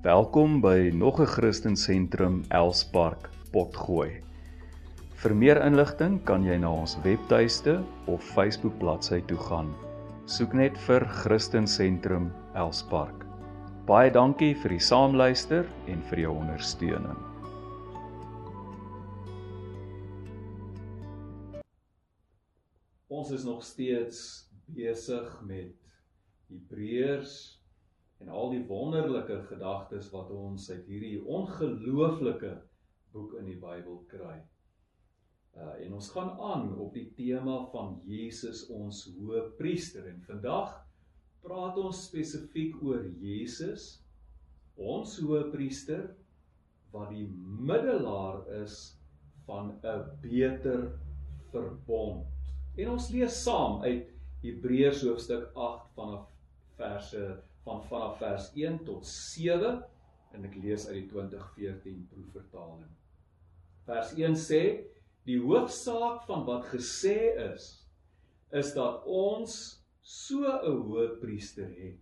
Welkom by nog 'n Christen Sentrum Elspark Potgooi. Vir meer inligting kan jy na ons webtuiste of Facebook bladsy toe gaan. Soek net vir Christen Sentrum Elspark. Baie dankie vir die saamluister en vir jou ondersteuning. Ons is nog steeds besig met Hebreërs en al die wonderlike gedagtes wat ons uit hierdie ongelooflike boek in die Bybel kry. Uh en ons gaan aan op die tema van Jesus ons Hoëpriester en vandag praat ons spesifiek oor Jesus ons Hoëpriester wat die middelaar is van 'n beter verbond. En ons lees saam uit Hebreërs hoofstuk 8 vanaf verse van vanaf vers 1 tot 7 en ek lees uit die 2014 proefvertaling. Vers 1 sê die hoofsaak van wat gesê is is dat ons so 'n hoë priester het.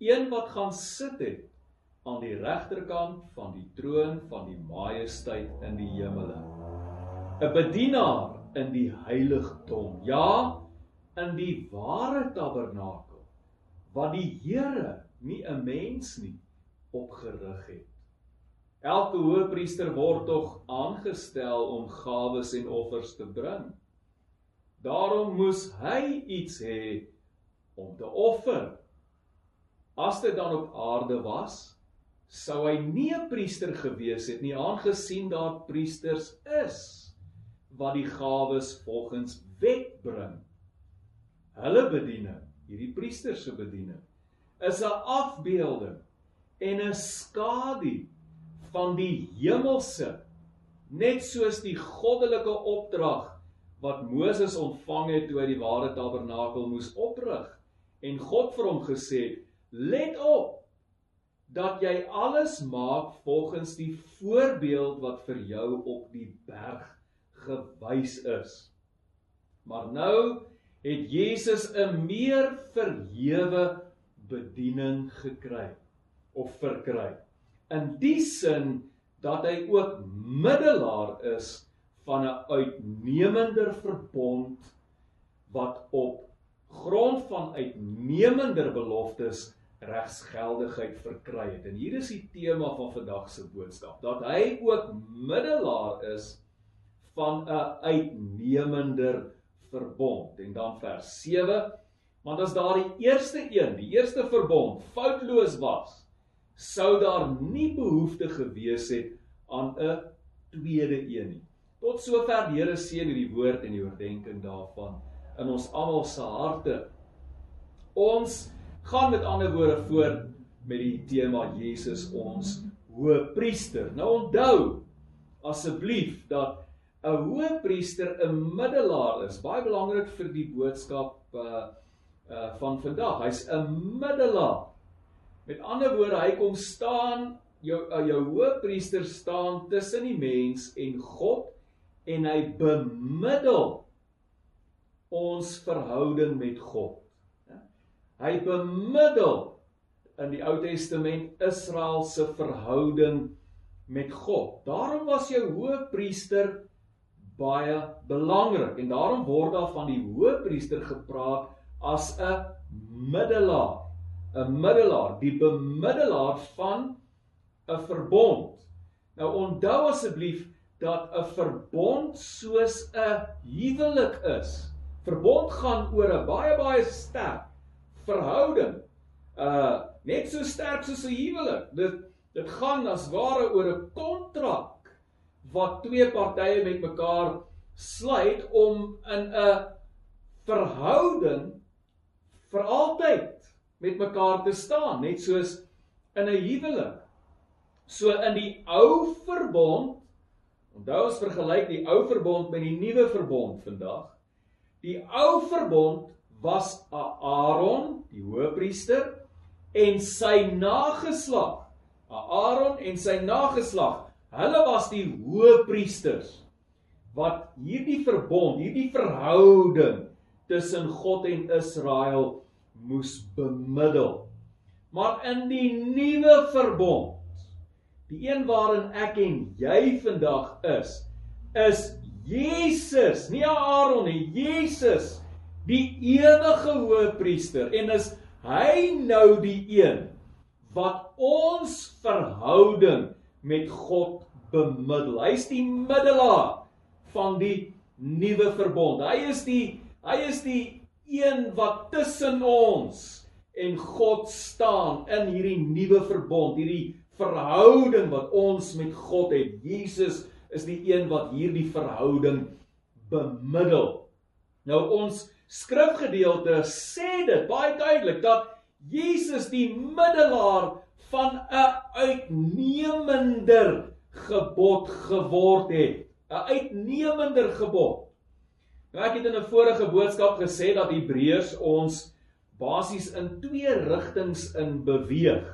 Een wat gaan sit het aan die regterkant van die troon van die majesteit in die hemele. 'n Bedienaar in die heiligdom. Ja, in die ware tabernakel wat die Here nie 'n mens nie opgerig het. Elke hoëpriester word tog aangestel om gawes en offers te bring. Daarom moes hy iets hê om te offer. As dit dan op aarde was, sou hy nie 'n priester gewees het nie aangesien daar priesters is wat die gawes volgens wet bring. Hulle bediening hierdie priester se bediening is 'n afbeelding en 'n skadu van die hemelse net soos die goddelike opdrag wat Moses ontvang het toe hy die ware tabernakel moes oprig en God vir hom gesê het let op dat jy alles maak volgens die voorbeeld wat vir jou op die berg gewys is. Maar nou het Jesus 'n meer verhewe bediening gekry of verkry. In die sin dat hy ook middelaar is van 'n uitnemender verbond wat op grond van uitnemender beloftes regsgeldigheid verkry het. En hier is die tema van vandag se boodskap, dat hy ook middelaar is van 'n uitnemender verbond. En dan vers 7, want as daar die eerste een, die eerste verbond foutloos was, sou daar nie behoefte gewees het aan 'n tweede een nie. Tot sover die Here seën hierdie woord en die oordeenking daarvan in ons almal se harte. Ons gaan met ander woorde voort met die tema Jesus ons hoëpriester. Nou onthou asseblief dat 'n hoëpriester 'n middelaar is. Baie belangrik vir die boodskap uh uh van vandag. Hy's 'n middelaar. Met ander woorde, hy kom staan jou uh, jou hoëpriester staan tussen die mens en God en hy bemiddel ons verhouding met God. Ja? Hy bemiddel in die Ou Testament Israel se verhouding met God. Daarom was jou hoëpriester baie belangrik en daarom word daar van die hoëpriester gepraat as 'n middelaar, 'n middelaar, die bemiddelaar van 'n verbond. Nou onthou asseblief dat 'n verbond soos 'n huwelik is. Verbond gaan oor 'n baie baie sterk verhouding. Uh net so sterk soos 'n huwelik. Dit dit gaan as ware oor 'n kontrak wat twee partye met mekaar sluit om in 'n verhouding vir altyd met mekaar te staan, net soos in 'n huwelik. So in die ou verbond, onthou ons vergelyk die ou verbond met die nuwe verbond vandag. Die ou verbond was Aaron, die hoëpriester, en sy nageslag. Aaron en sy nageslag Hulle was die hoëpriesters wat hierdie verbond, hierdie verhouding tussen God en Israel moes bemiddel. Maar in die nuwe verbond, die een waarin ek en jy vandag is, is Jesus, nie Aaron nie, Jesus, die ewige hoëpriester en is hy nou die een wat ons verhouding met God bemiddel. Hy's die middelaar van die nuwe verbond. Hy is die hy is die een wat tussen ons en God staan in hierdie nuwe verbond, hierdie verhouding wat ons met God het. Jesus is die een wat hierdie verhouding bemiddel. Nou ons skrifgedeelte sê dit baie duidelik dat Jesus die middelaar van 'n uitnemender gebod geword het. 'n Uitnemender gebod. Nou ek het in 'n vorige boodskap gesê dat Hebreërs ons basies in twee rigtings in beweeg.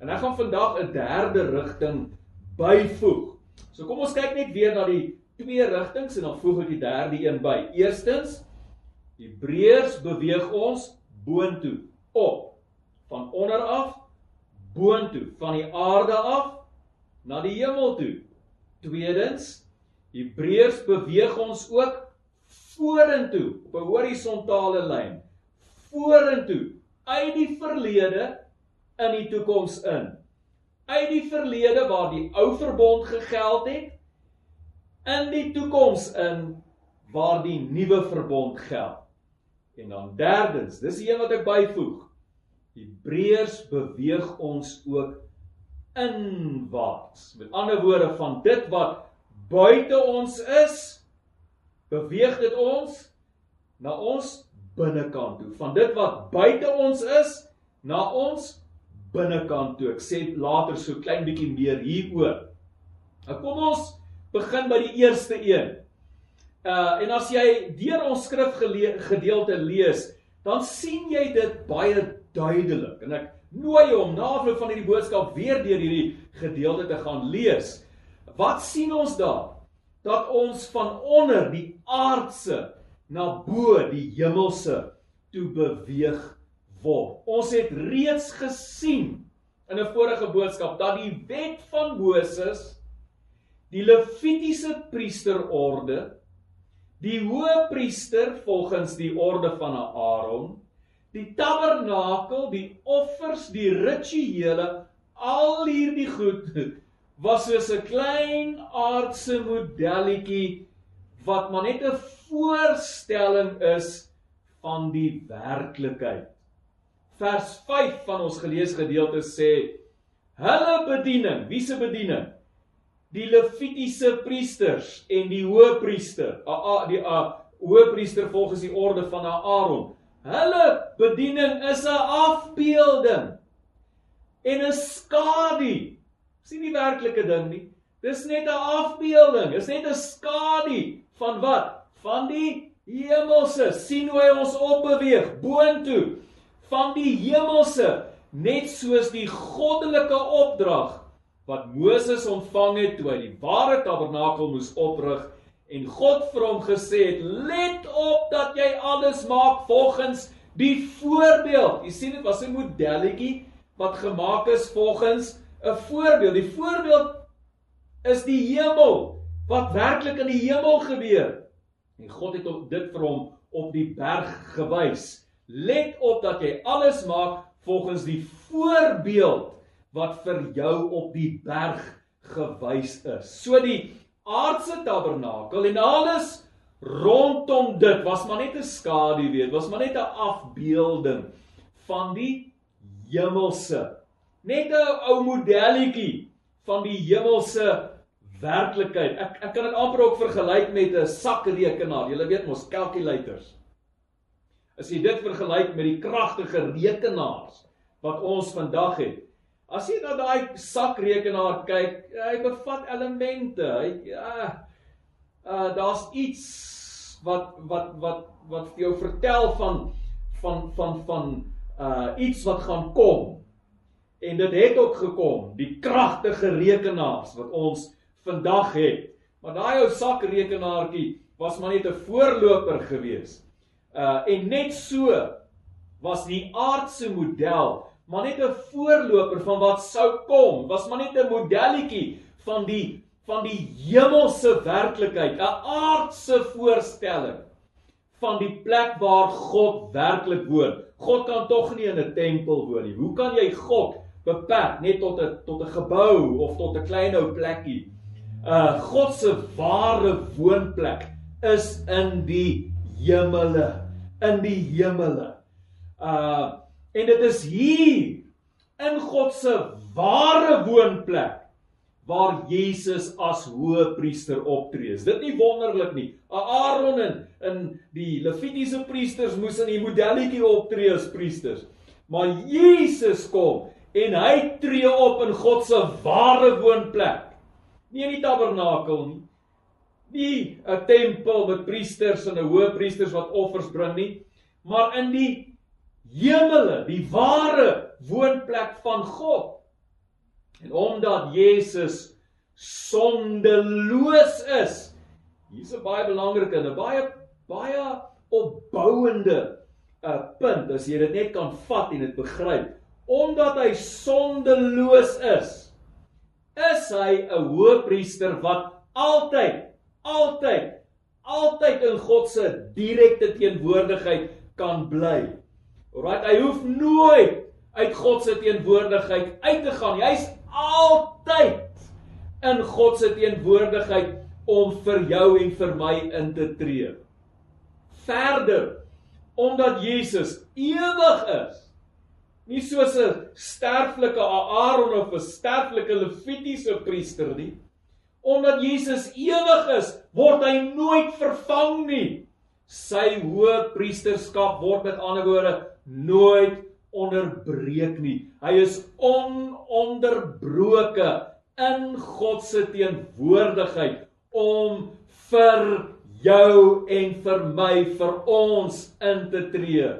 En ek gaan vandag 'n derde rigting byvoeg. So kom ons kyk net weer na die twee rigtings en dan voeg ek die derde een by. Eerstens Hebreërs beweeg ons boontoe, op, van onder af boontoe, van die aarde af na die hemel toe. Tweedens, Hebreërs beweeg ons ook vorentoe op 'n horisontale lyn. Vorentoe uit die verlede in die toekoms in. Uit die verlede waar die ou verbond gegeld het in die toekoms in waar die nuwe verbond geld. En dan derdens, dis die een wat ek byvoeg. Hebreërs beweeg ons ook inwaarts. Met ander woorde van dit wat buite ons is, beweeg dit ons na ons binnekant toe. Van dit wat buite ons is na ons binnekant toe. Ek sê later so klein bietjie meer hieroor. Nou kom ons begin by die eerste een. Uh en as jy deur ons skrifgedeelte lees, dan sien jy dit baie duidelik. En ek nooi jou om na afloop van hierdie boodskap weer deur hierdie gedeelte te gaan lees. Wat sien ons daar? Dat ons van onder die aardse na bo die hemelse toe beweeg word. Ons het reeds gesien in 'n vorige boodskap dat die wet van Moses die Levitiese priesterorde die hoëpriester volgens die orde van Aaron, die tabernakel, die offers, die rituele, al hierdie goed was soos 'n klein aardse modelletjie wat maar net 'n voorstelling is van die werklikheid. Vers 5 van ons geleesde gedeelte sê: "Hulle bediening, wie se bediening? die Levitiese priesters en die hoëpriester, die hoëpriester volgens die orde van Aaron. Hulle bediening is 'n afbeelding en 'n skadu. Sien die werklike ding nie. Dis net 'n afbeelding. Dis net 'n skadu van wat? Van die hemelse. sien hoe hy ons opbeweeg boontoe van die hemelse, net soos die goddelike opdrag wat Moses ontvang het toe hy die ware tabernakel moes oprig en God vir hom gesê het: "Let op dat jy alles maak volgens die voorbeeld." Jy sien dit was 'n modelletjie wat gemaak is volgens 'n voorbeeld. Die voorbeeld is die hemel wat werklik in die hemel gebeur. En God het dit vir hom op die berg gewys. Let op dat jy alles maak volgens die voorbeeld wat vir jou op die berg gewys is. So die aardse tabernakel en alles rondom dit was maar net 'n skadu weet, was maar net 'n afbeelding van die hemelse. Net 'n ou modelletjie van die hemelse werklikheid. Ek ek kan dit amper ook vergelyk met 'n sakrekenaar. Jy weet mos calculators. As jy dit vergelyk met die kragtige rekenaars wat ons vandag het, As jy na daai sakrekenaar kyk, hy bevat elemente. Hy ja, uh daar's iets wat wat wat wat vir jou vertel van van van van uh iets wat gaan kom. En dit het ook gekom, die kragtige rekenaars wat ons vandag het. Maar daai ou sakrekenaartjie was maar net 'n voorloper gewees. Uh en net so was die aardse model maar net 'n voorloper van wat sou kom. Was maar net 'n modelletjie van die van die hemelse werklikheid, 'n aardse voorstelling van die plek waar God werklik woon. God kan tog nie in 'n tempel woon nie. Hoe kan jy God beperk net tot 'n tot 'n gebou of tot 'n klein ou plekkie? Uh God se ware woonplek is in die hemele, in die hemele. Uh en dit is hier in God se ware woonplek waar Jesus as hoëpriester optree. Is dit nie wonderlik nie? Aaron en in die Levitiese priesters moes in 'n modelletjie optree as priesters. Maar Jesus kom en hy tree op in God se ware woonplek. Nie in die tabernakel nie. Nie 'n tempel met priesters en 'n hoëpriesters wat offers bring nie, maar in die hemele, die ware woonplek van God. En omdat Jesus sondeloos is, hier's 'n baie belangrike en 'n baie baie opbouende 'n uh, punt as jy dit net kan vat en dit begryp. Omdat hy sondeloos is, is hy 'n hoëpriester wat altyd altyd altyd in God se direkte teenwoordigheid kan bly. Alraai, hy hoef nooit uit God se teenwoordigheid uit te gaan. Hy's altyd in God se teenwoordigheid om vir jou en vir my in te tree. Verder, omdat Jesus ewig is, nie soos 'n sterflike Aaron of 'n sterflike Levitiese priester nie, omdat Jesus ewig is, word hy nooit vervang nie. Sy hoë priesterskap word met ander woorde nooit onderbreek nie. Hy is ononderbroke in God se teenwoordigheid om vir jou en vir my vir ons in te tree.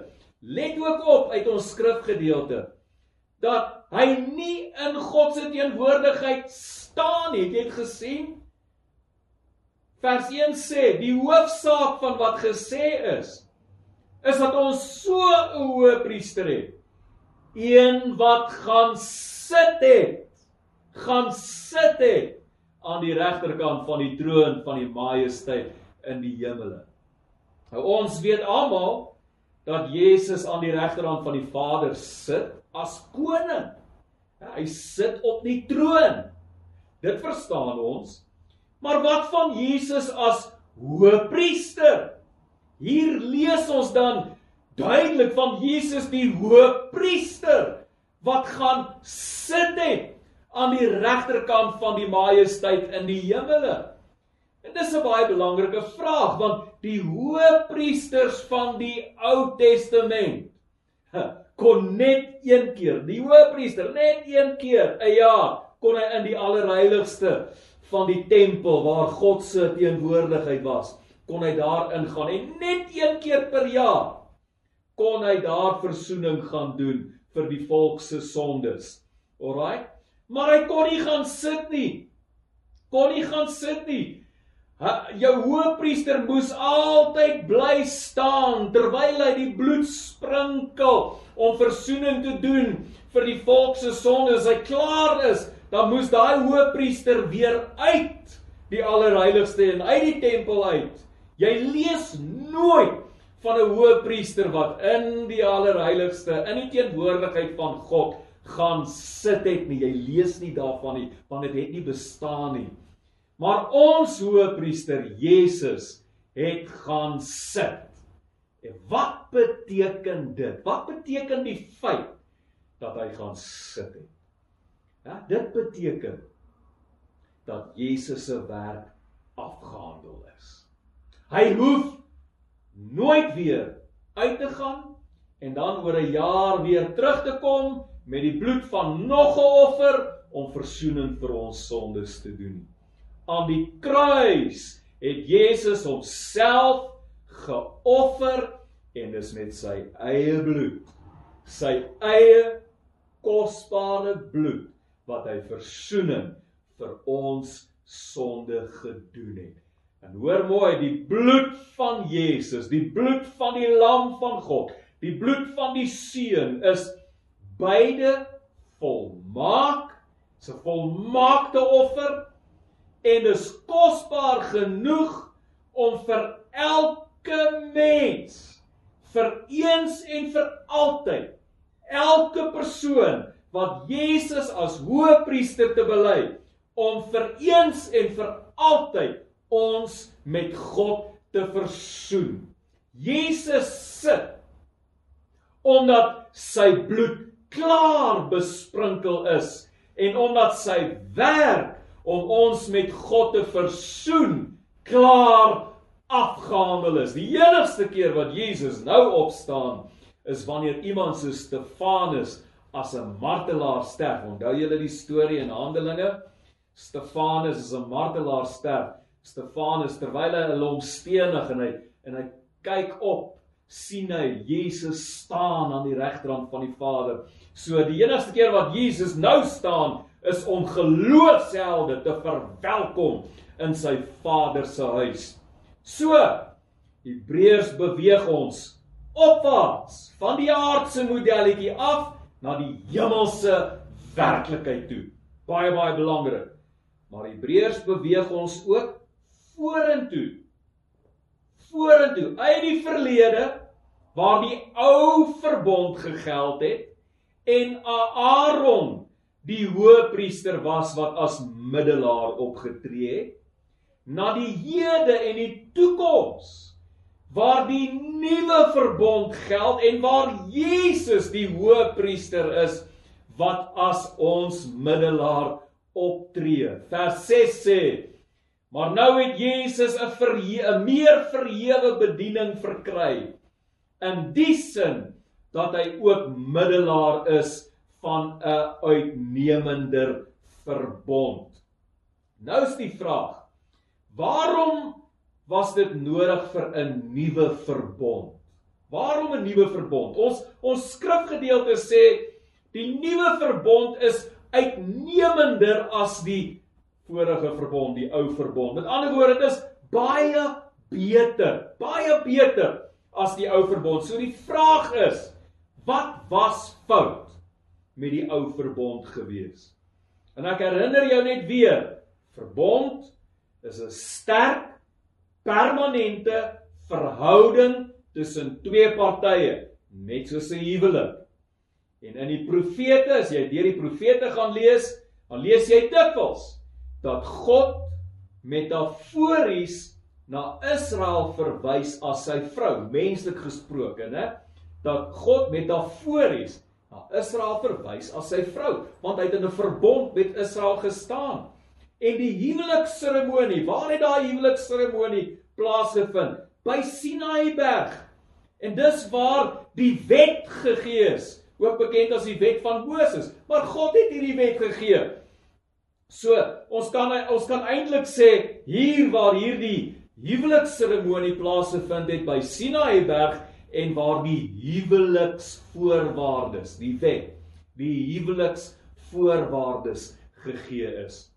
Let ook op uit ons skrifgedeelte dat hy nie in God se teenwoordigheid staan nie. Het jy dit gesien? Vers 1 sê die hoofsaak van wat gesê is is dat ons so 'n hoë priester het een wat gaan sit het gaan sit het aan die regterkant van die troon van die majesteit in die hemele. Nou ons weet almal dat Jesus aan die regterkant van die Vader sit as koning. Hy sit op die troon. Dit verstaan ons. Maar wat van Jesus as hoëpriester? Hier lees ons dan duidelik van Jesus die hoëpriester wat gaan sit het aan die regterkant van die majesteit in die hemele. En dis 'n baie belangrike vraag want die hoëpriesters van die Ou Testament kon net een keer, die hoëpriester net een keer 'n jaar kon hy in die allerheiligste van die tempel waar God se teenwoordigheid was, kon hy daar ingaan en net een keer per jaar kon hy daar verzoening gaan doen vir die volk se sondes. Alraai? Maar hy kon nie gaan sit nie. Kon nie gaan sit nie. Jou hoëpriester moes altyd bly staan terwyl hy die bloed sprinkel om verzoening te doen vir die volk se sondes. As hy klaar is, dan moes daai hoëpriester weer uit die allerheiligste en uit die tempel uit. Jy lees nooit van 'n hoëpriester wat in die allerheiligste in die teenwoordigheid van God gaan sit het nie. Jy lees nie daarvan nie, want dit het nie bestaan nie. Maar ons hoëpriester Jesus het gaan sit. En wat beteken dit? Wat beteken die feit dat hy gaan sit het? Ja, dit beteken dat Jesus se werk afgehandel. Hy hoef nooit weer uit te gaan en dan oor 'n jaar weer terug te kom met die bloed van nog 'n offer om verzoening vir ons sondes te doen. Aan die kruis het Jesus homself geoffer en dis met sy eie bloed, sy eie kosbare bloed wat hy verzoening vir ons sonde gedoen het. En hoor mooi, die bloed van Jesus, die bloed van die lam van God, die bloed van die seun is beide volmaak, 'n volmaakte offer en is kosbaar genoeg om vir elke mens vir eens en vir altyd elke persoon wat Jesus as hoëpriester te bely om vir eens en vir altyd ons met God te versoen. Jesus sit omdat sy bloed klaar besprinkel is en omdat sy werk om ons met God te versoen klaar afgehandel is. Die enigste keer wat Jesus nou opstaan is wanneer iemand so Stefanus as 'n martelaar sterf. Onthou julle die storie in Handelinge? Stefanus is 'n martelaar sterf. Stefanus terwyl hy hom stenig en hy en hy kyk op sien hy Jesus staan aan die regterhand van die Vader. So die enigste keer wat Jesus nou staan is om geloofshelde te verwelkom in sy Vader se huis. So Hebreërs beweeg ons opwaarts van die aardse modelletjie af na die hemelse werklikheid toe. Baie baie belangrik. Maar Hebreërs beweeg ons ook vorentoe. Vorentoe uit die verlede waar die ou verbond gegeld het en Aaron die hoëpriester was wat as middelaar opgetree het na die hede en die toekoms waar die nuwe verbond geld en waar Jesus die hoëpriester is wat as ons middelaar optree. Vers 6 sê: Maar nou het Jesus 'n 'n meer verhewe bediening verkry in die sin dat hy ook middelaar is van 'n uitnemender verbond. Nou is die vraag: Waarom was dit nodig vir 'n nuwe verbond? Waarom 'n nuwe verbond? Ons ons skrifgedeelte sê die nuwe verbond is uitnemender as die vorige verbond, die ou verbond. Met ander woorde, dit is baie beter, baie beter as die ou verbond. So die vraag is, wat was fout met die ou verbond gewees? En ek herinner jou net weer, verbond is 'n sterk permanente verhouding tussen twee partye, net soos 'n huwelik. En in die profete, as jy deur die profete gaan lees, dan lees jy dikwels dat God metafories na Israel verwys as sy vrou, menslik gesproke, né? Dat God metafories na Israel verwys as sy vrou, want hy het in 'n verbond met Israel gestaan. En die huwelikseremonie, waar het daai huwelikseremonie plaasgevind? By Sinaï berg. En dis waar die wet gegee is, ook bekend as die wet van Moses. Maar God het hierdie wet gegee. So, ons kan ons kan eintlik sê hier waar hierdie huwelikseremonie plaasgevind het by Sinaï berg en waar die huweliksvoorwaardes, die wet, die huweliksvoorwaardes gegee is.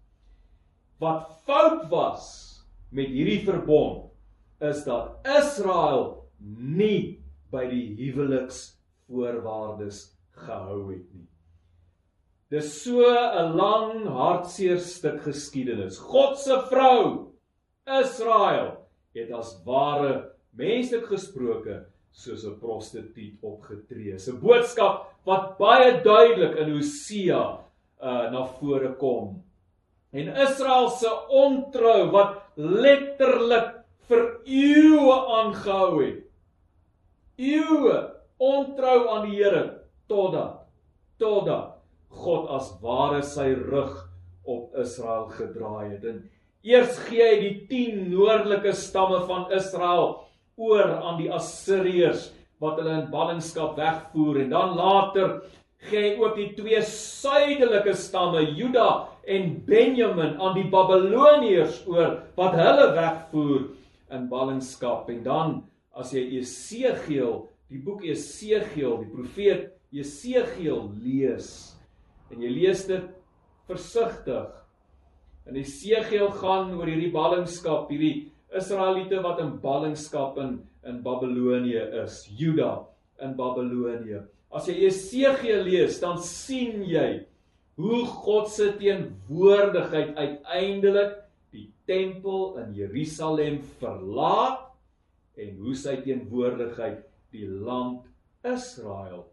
Wat fout was met hierdie verbond is dat Israel nie by die huweliksvoorwaardes gehou het nie. Dis so 'n lang hartseer stuk geskiedenis. God se vrou Israel het as ware menslik gesproke soos 'n prostituut opgetree. 'n boodskap wat baie duidelik in Hosea uh na vore kom. En Israel se ontrou wat letterlik vir eeue aangehou het. Eeue ontrou aan die Here totdat totdat God as ware sy rug op Israel gedraai het. En Eers gee hy die 10 noordelike stamme van Israel oor aan die Assiriërs wat hulle in ballingskap wegvoer en dan later gee hy ook die twee suidelike stamme Juda en Benjamin aan die Babiloniërs oor wat hulle wegvoer in ballingskap en dan as jy Esegiel die boek Esegiel die profeet Esegiel lees en jy lees dit versigtig In Esegiel gaan oor hierdie ballingskap, hierdie Israeliete wat in ballingskap in in Babilonië is, Juda in Babilonië. As jy Jesegiel lees, dan sien jy hoe God se teenwoordigheid uiteindelik die tempel in Jerusalem verlaat en hoe sy teenwoordigheid die land Israel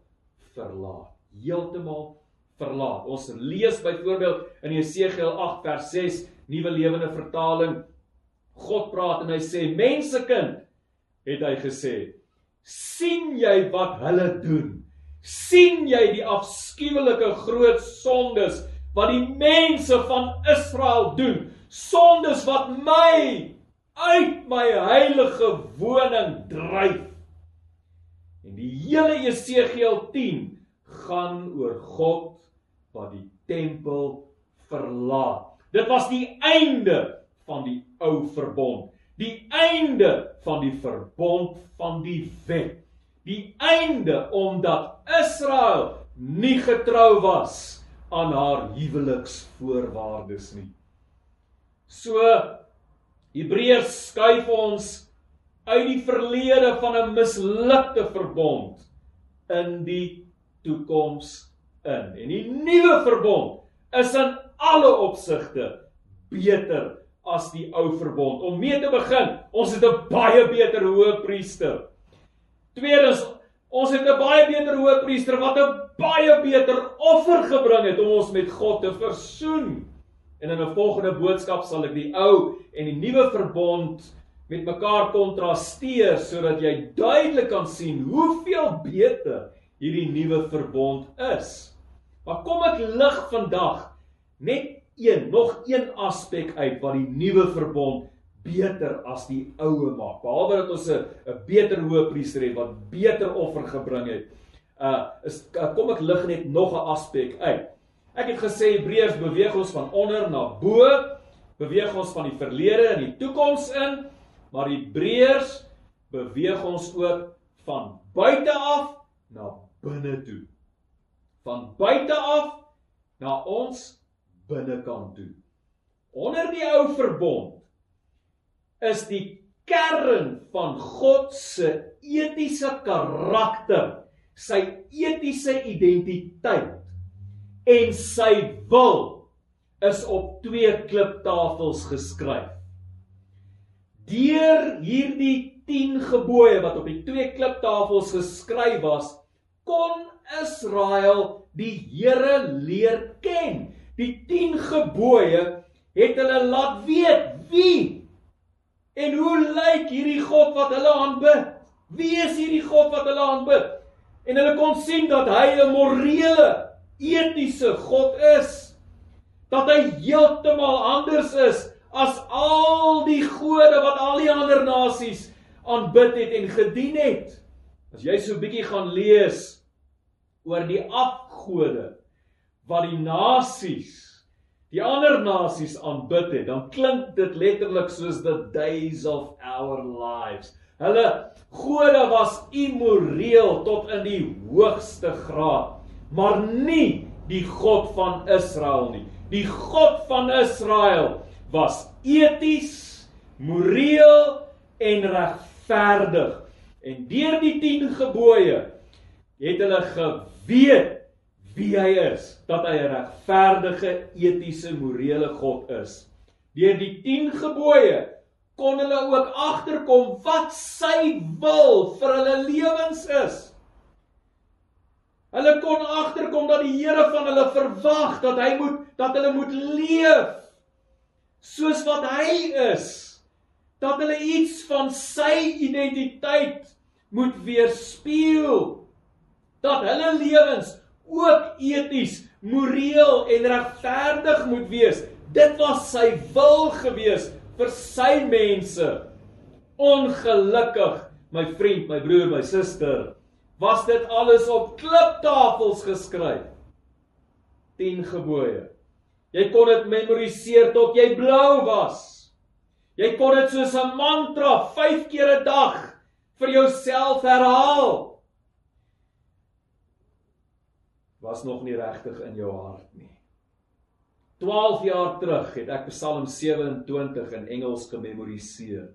verlaat. Heeltemal verlaat. Ons lees byvoorbeeld in Jesegiel 8 vers 6, Nuwe Lewende Vertaling. God praat en hy sê: "Mensekind," het hy gesê, "sien jy wat hulle doen? sien jy die afskuwelike groot sondes wat die mense van Israel doen? Sondes wat my uit my heilige woning dryf. En die hele Jesegiel 10 gaan oor God wat die tempel verlaat. Dit was die einde van die ou verbond, die einde van die verbond van die wet die einde omdat Israel nie getrou was aan haar huweliksvoorwaardes nie. So Hebreërs skuif ons uit die verlede van 'n mislukte verbond in die toekoms in. En die nuwe verbond is in alle opsigte beter as die ou verbond. Om mee te begin, ons het 'n baie beter hoëpriester. Tweedens, ons het 'n baie beter hoëpriester wat 'n baie beter offer gebring het om ons met God te versoen. En in 'n volgende boodskap sal ek die ou en die nuwe verbond met mekaar kontrasteer sodat jy duidelik kan sien hoeveel beter hierdie nuwe verbond is. Maar kom ek lig vandag net een, nog een aspek uit wat die nuwe verbond beter as die oue maak. Behalwe dat ons 'n 'n beter hoëpriester het wat beter offer gebring het. Uh is uh, kom ek lig net nog 'n aspek uit. Ek het gesê Hebreërs beweeg ons van onder na bo, beweeg ons van die verlede in die toekoms in, maar Hebreërs beweeg ons ook van buite af na binne toe. Van buite af na ons binnekant toe. Onder die ou verbond is die kern van God se etiese karakter, sy etiese identiteit en sy wil is op twee kliptafels geskryf. Deur hierdie 10 gebooie wat op die twee kliptafels geskryf was, kon Israel die Here leer ken. Die 10 gebooie het hulle laat weet wie En hoe lyk hierdie God wat hulle aanbid? Wie is hierdie God wat hulle aanbid? En hulle kon sien dat hy 'n morele, etiese God is. Dat hy heeltemal anders is as al die gode wat al die ander nasies aanbid het en gedien het. As jy so 'n bietjie gaan lees oor die afgode wat die nasies die ander nasies aanbid het, dan klink dit letterlik soos the days of our lives. Hulle gode was immoreel tot in die hoogste graad, maar nie die God van Israel nie. Die God van Israel was eties, moreel en regverdig. En deur die 10 gebooie het hulle geweet wie hy is, dat hy 'n regverdige, etiese, morele God is. Deur die 10 gebooie kon hulle ook agterkom wat sy wil vir hulle lewens is. Hulle kon agterkom dat die Here van hulle verwag dat hy moet dat hulle moet leef soos wat hy is. Dat hulle iets van sy identiteit moet weerspieël. Dat hulle lewens ook eties, moreel en regverdig moet wees. Dit was sy wil gewees vir sy mense. Ongelukkig, my vriend, my broer, my suster, was dit alles op kliptafels geskryf. 10 gebooie. Jy kon dit memoriseer tot jy blou was. Jy kon dit soos 'n mantra 5 keer 'n dag vir jouself herhaal. Was nog nie regtig in jou hart nie. 12 jaar terug het ek Psalm 27 in Engels gememoriseer.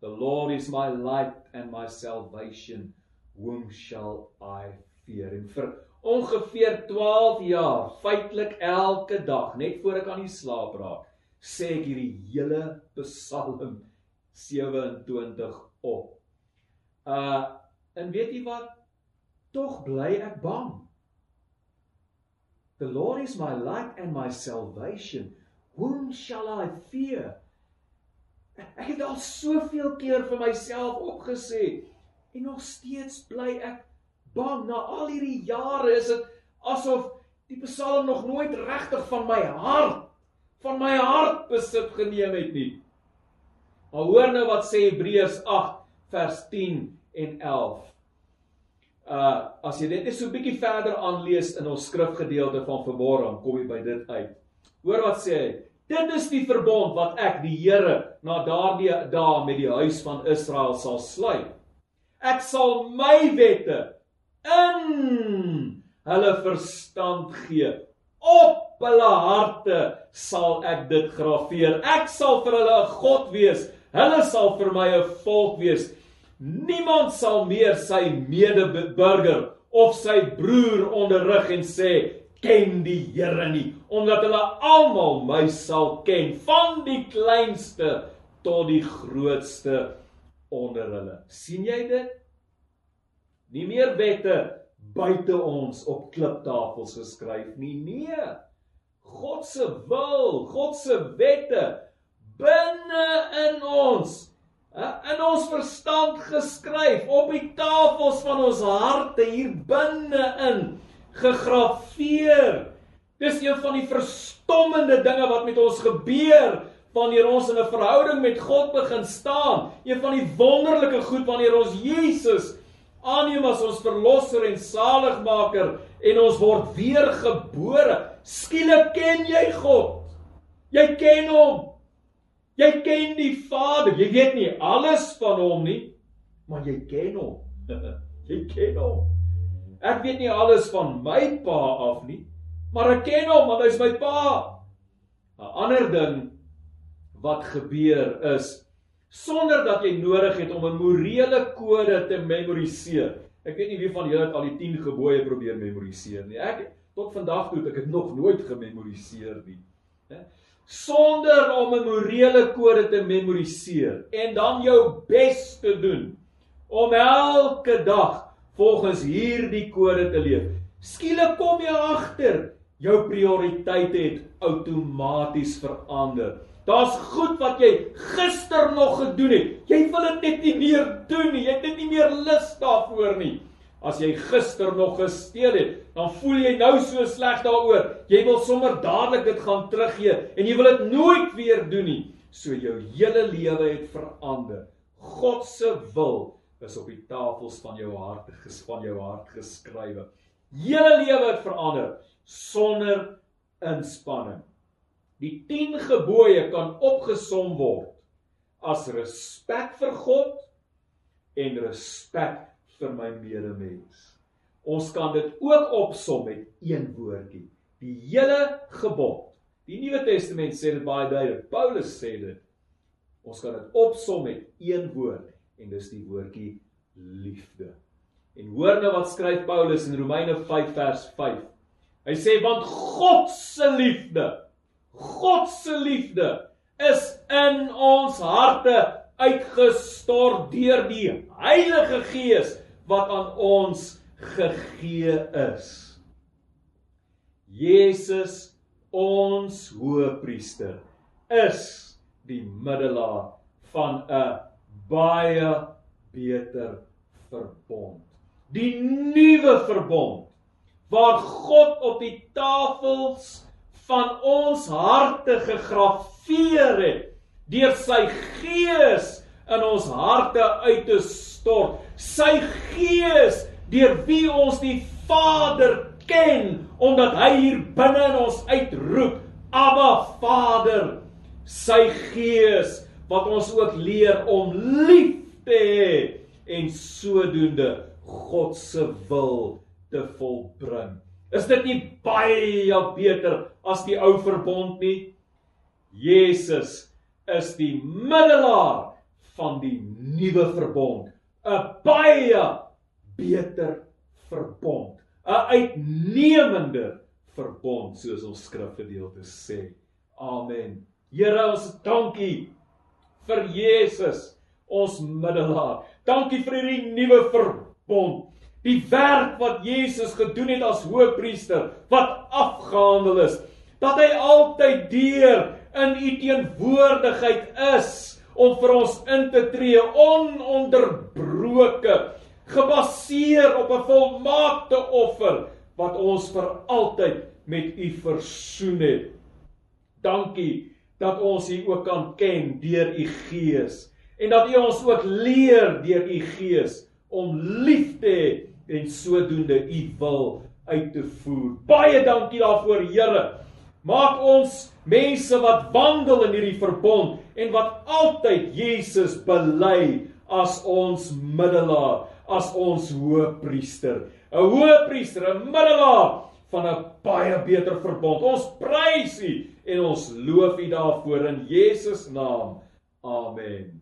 The Lord is my light and my salvation, whom shall I veer en vir ongeveer 12 jaar, feitelik elke dag, net voor ek aan die slaap raak, sê ek hierdie hele Psalm 27 op. Uh en weet jy wat? Tog bly ek bang. The Lord is my light and my salvation. Whom shall I fear? Ek het al soveel keer vir myself opgesê en nog steeds bly ek bang. Na al hierdie jare is dit asof die Psalm nog nooit regtig van my hart van my hart besit geneem het nie. Maar hoor nou wat sê Hebreërs 8 vers 10 en 11. Uh as jy net so 'n bietjie verder aanlees in ons skrifgedeelte van vanmôre, kom jy by dit uit. Hoor wat sê hy? Dit is die verbond wat ek die Here na daardie dae met die huis van Israel sal sluit. Ek sal my wette in hulle verstand gee. Op hulle harte sal ek dit graweer. Ek sal vir hulle 'n God wees. Hulle sal vir my 'n volk wees. Niemand sal meer sy medeburger of sy broer onderrig en sê ken die Here nie, omdat hulle almal my sal ken, van die kleinste tot die grootste onder hulle. sien jy dit? Nie meer wette buite ons op kliptafels geskryf nie. Nee. God se wil, God se wette binne in ons in ons verstand geskryf op die tafels van ons harte hier binne in gegraveer. Dis een van die verstommende dinge wat met ons gebeur wanneer ons in 'n verhouding met God begin staan. Een van die wonderlike goed wanneer ons Jesus aanneem as ons verlosser en saligmaker en ons word weergebore. Skielik ken jy God. Jy ken hom. Jy ken die Vader. Jy weet nie alles van hom nie, maar jy ken hom. jy ken hom. Ek weet nie alles van my pa af nie, maar ek ken hom want hy's my pa. 'n Ander ding wat gebeur is sonder dat jy nodig het om 'n morele kode te memoriseer. Ek weet nie wie van julle al die 10 gebooie probeer memoriseer nie. Ek tot vandag toe het ek dit nog nooit gememoriseer nie. Sonder om 'n morele kode te memoriseer en dan jou bes te doen om elke dag volgens hierdie kode te leef. Skielik kom jy agter jou prioriteite het outomaties verander. Daar's goed wat jy gister nog gedoen het. Jy wil dit net nie meer doen nie. Jy het net nie meer lus daarvoor nie. As jy gister nog gesteel het, dan voel jy nou so sleg daaroor. Jy wil sommer dadelik dit gaan teruggee en jy wil dit nooit weer doen nie. So jou hele lewe het verander. God se wil is op die tafels van jou hart gespan jou hart geskrywe. Hele lewe het verander sonder inspanning. Die 10 gebooie kan opgesom word as respek vir God en respek vir my medemens. Ons kan dit ook opsom met een woordjie. Die hele gebod. Die Nuwe Testament sê dit baie duidelik. Paulus sê dit. Ons kan dit opsom met een woord en dis die woordjie liefde. En hoor nou wat skryf Paulus in Romeine 5 vers 5. Hy sê want God se liefde, God se liefde is in ons harte uitgestort deur die Heilige Gees wat aan ons gegee is. Jesus ons hoëpriester is die middelaar van 'n baie beter verbond. Die nuwe verbond waar God op die tafels van ons harte gegraveer het deur sy gees in ons harte uit te stort. Sy gees deur wie ons die Vader ken omdat hy hier binne in ons uitroep, Abba Vader. Sy gees wat ons ook leer om lief te hê en sodoende God se wil te volbring. Is dit nie baie beter as die ou verbond nie? Jesus is die middelaar van die nuwe verbond, 'n baie beter verbond, 'n uitnemende verbond soos ons skrifgedeelte sê. Amen. Here, ons dankie vir Jesus, ons middelaar. Dankie vir hierdie nuwe verbond. Die werk wat Jesus gedoen het as hoëpriester wat afgehandel is, dat hy altyd deur in u teenwoordigheid is om vir ons in te tree ononderbroke gebaseer op 'n volmaakte offer wat ons vir altyd met u versoen het. Dankie dat ons u ook kan ken deur u Gees en dat u ons ook leer deur u Gees om lief te hê en sodoende u wil uit te voer. Baie dankie daarvoor, Here. Maak ons mense wat wandel in hierdie verbond en wat altyd Jesus bely as ons middelaar, as ons hoëpriester. 'n Hoëpriester, 'n middelaar van 'n baie beter verbond. Ons prys U en ons loof U daarvoor in Jesus naam. Amen.